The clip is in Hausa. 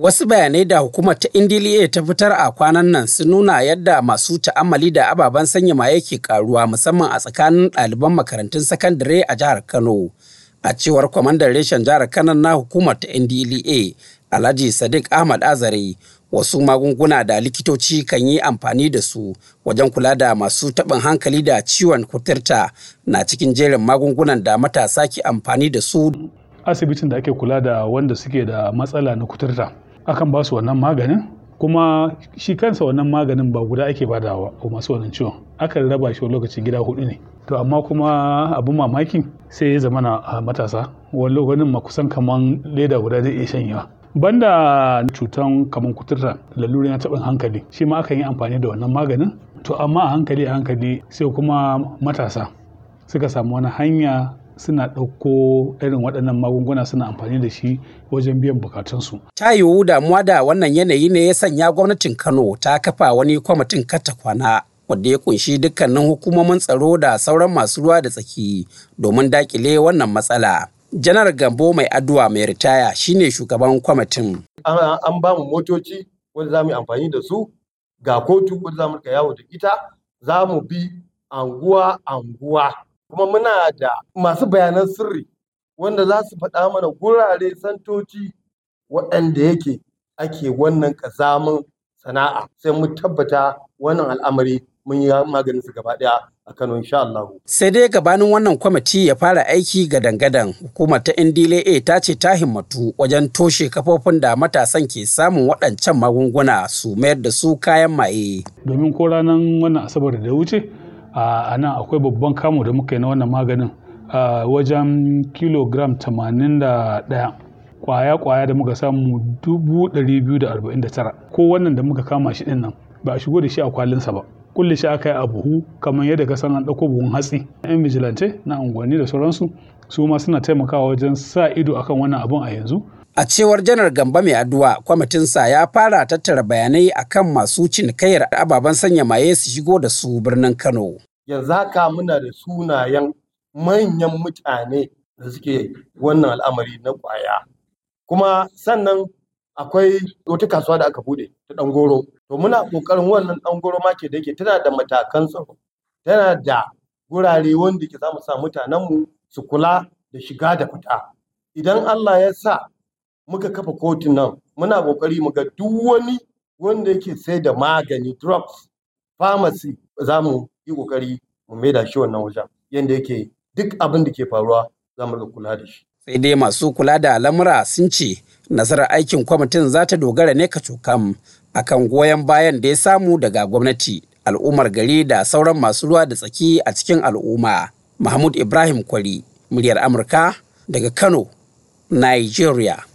Wasu bayanai da hukumar ta Indiliye ta fitar a kwanan nan sun nuna yadda masu ta'ammali da ababen sanya maye ke karuwa musamman a tsakanin ɗaliban makarantun sakandare a jihar Kano. A cewar kwamandan reshen jihar Kano na hukumar ta Indiliye, Alhaji Sadiq Ahmad Azare, wasu magunguna da likitoci kan yi amfani da su wajen kula da masu taɓin hankali da ciwon kuturta na cikin jerin magungunan da matasa ke amfani da su asibitin da ake kula da wanda suke da matsala na kuturta akan ba su wannan maganin kuma shi kansa wannan maganin ba guda ake badawa ko masu wannan ciwon. Akan raba shi lokaci gida huɗu ne. To amma kuma abin mamaki sai ya zama na matasa wani lokacin ma kusan kaman leda guda zai iya shanyewa. Banda cutan kaman kuturta lalurin taɓin hankali shi ma akan yi amfani da wannan maganin. To amma a hankali a hankali sai kuma matasa suka samu wani hanya suna ɗauko irin waɗannan magunguna suna amfani da shi wajen biyan bukatunsu. Ta yiwu damuwa da wannan yanayi ne ya sanya gwamnatin Kano ta kafa wani kwamitin kata kwana wanda ya ƙunshi dukkanin hukumomin tsaro da sauran masu ruwa da tsaki domin daƙile wannan matsala. Janar Gambo mai addu'a mai ritaya shine shugaban kwamitin. An ba mu motoci wanda za mu yi amfani da su ga kotu wanda za mu yawo da ita za mu bi anguwa anguwa kuma muna da masu bayanan sirri wanda za su faɗa mana gurare santoci waɗanda yake ake wannan ƙazamin sana'a sai mu tabbata wannan al'amari mun yi maganin su gaba ɗaya a Kano insha Allah. Sai dai gabanin wannan kwamiti ya fara aiki ga dangadan hukumar ta NDLA ta ce ta himmatu wajen toshe kafofin da matasan ke samun waɗancan magunguna su mayar da su kayan maye. Domin ko ranar wannan asabar da wuce a nan akwai babban kamu da muka yi na wannan maganin wajen kilogram 81 kwaya-kwaya da muka samu 249 ko wannan da muka kama shi ɗin nan ba a shigo da shi a kwalinsa ba. Kulle shi aka yi a buhu kamar yadda ka san an ɗauko buhun hatsi. Yan vigilante na unguwanni da sauransu su ma suna taimakawa wajen sa ido akan wannan abun a yanzu. A cewar janar Gamba mai addu'a, kwamitinsa ya fara tattara bayanai akan masu cinikayyar ababen sanya maye su shigo da su birnin Kano. Yanzu haka muna da sunayen manyan mutane da suke wannan al'amari na ƙwaya. Kuma sannan akwai wata kasuwa da aka buɗe ta ɗangoro. To muna ƙoƙarin wannan ɗangoro market da yake tana da matakan tsaro. Tana da gurare wanda ke za mu sa mutanenmu su kula da shiga da fita. Idan Allah ya sa muka kafa kotun nan muna ƙoƙari mu ga duk wani wanda yake sai da magani drugs pharmacy za mu yi ƙoƙari mu maida shi wannan wajen yanda yake duk abin da ke faruwa za mu kula da shi. Sai dai masu kula da lamura sun ce nasarar aikin kwamitin za ta dogara ne kacokam akan goyon bayan da ya samu daga gwamnati al'ummar gari da sauran masu ruwa da tsaki a cikin al'umma. Mahmud ibrahim kwari muryar amurka daga kano nigeria.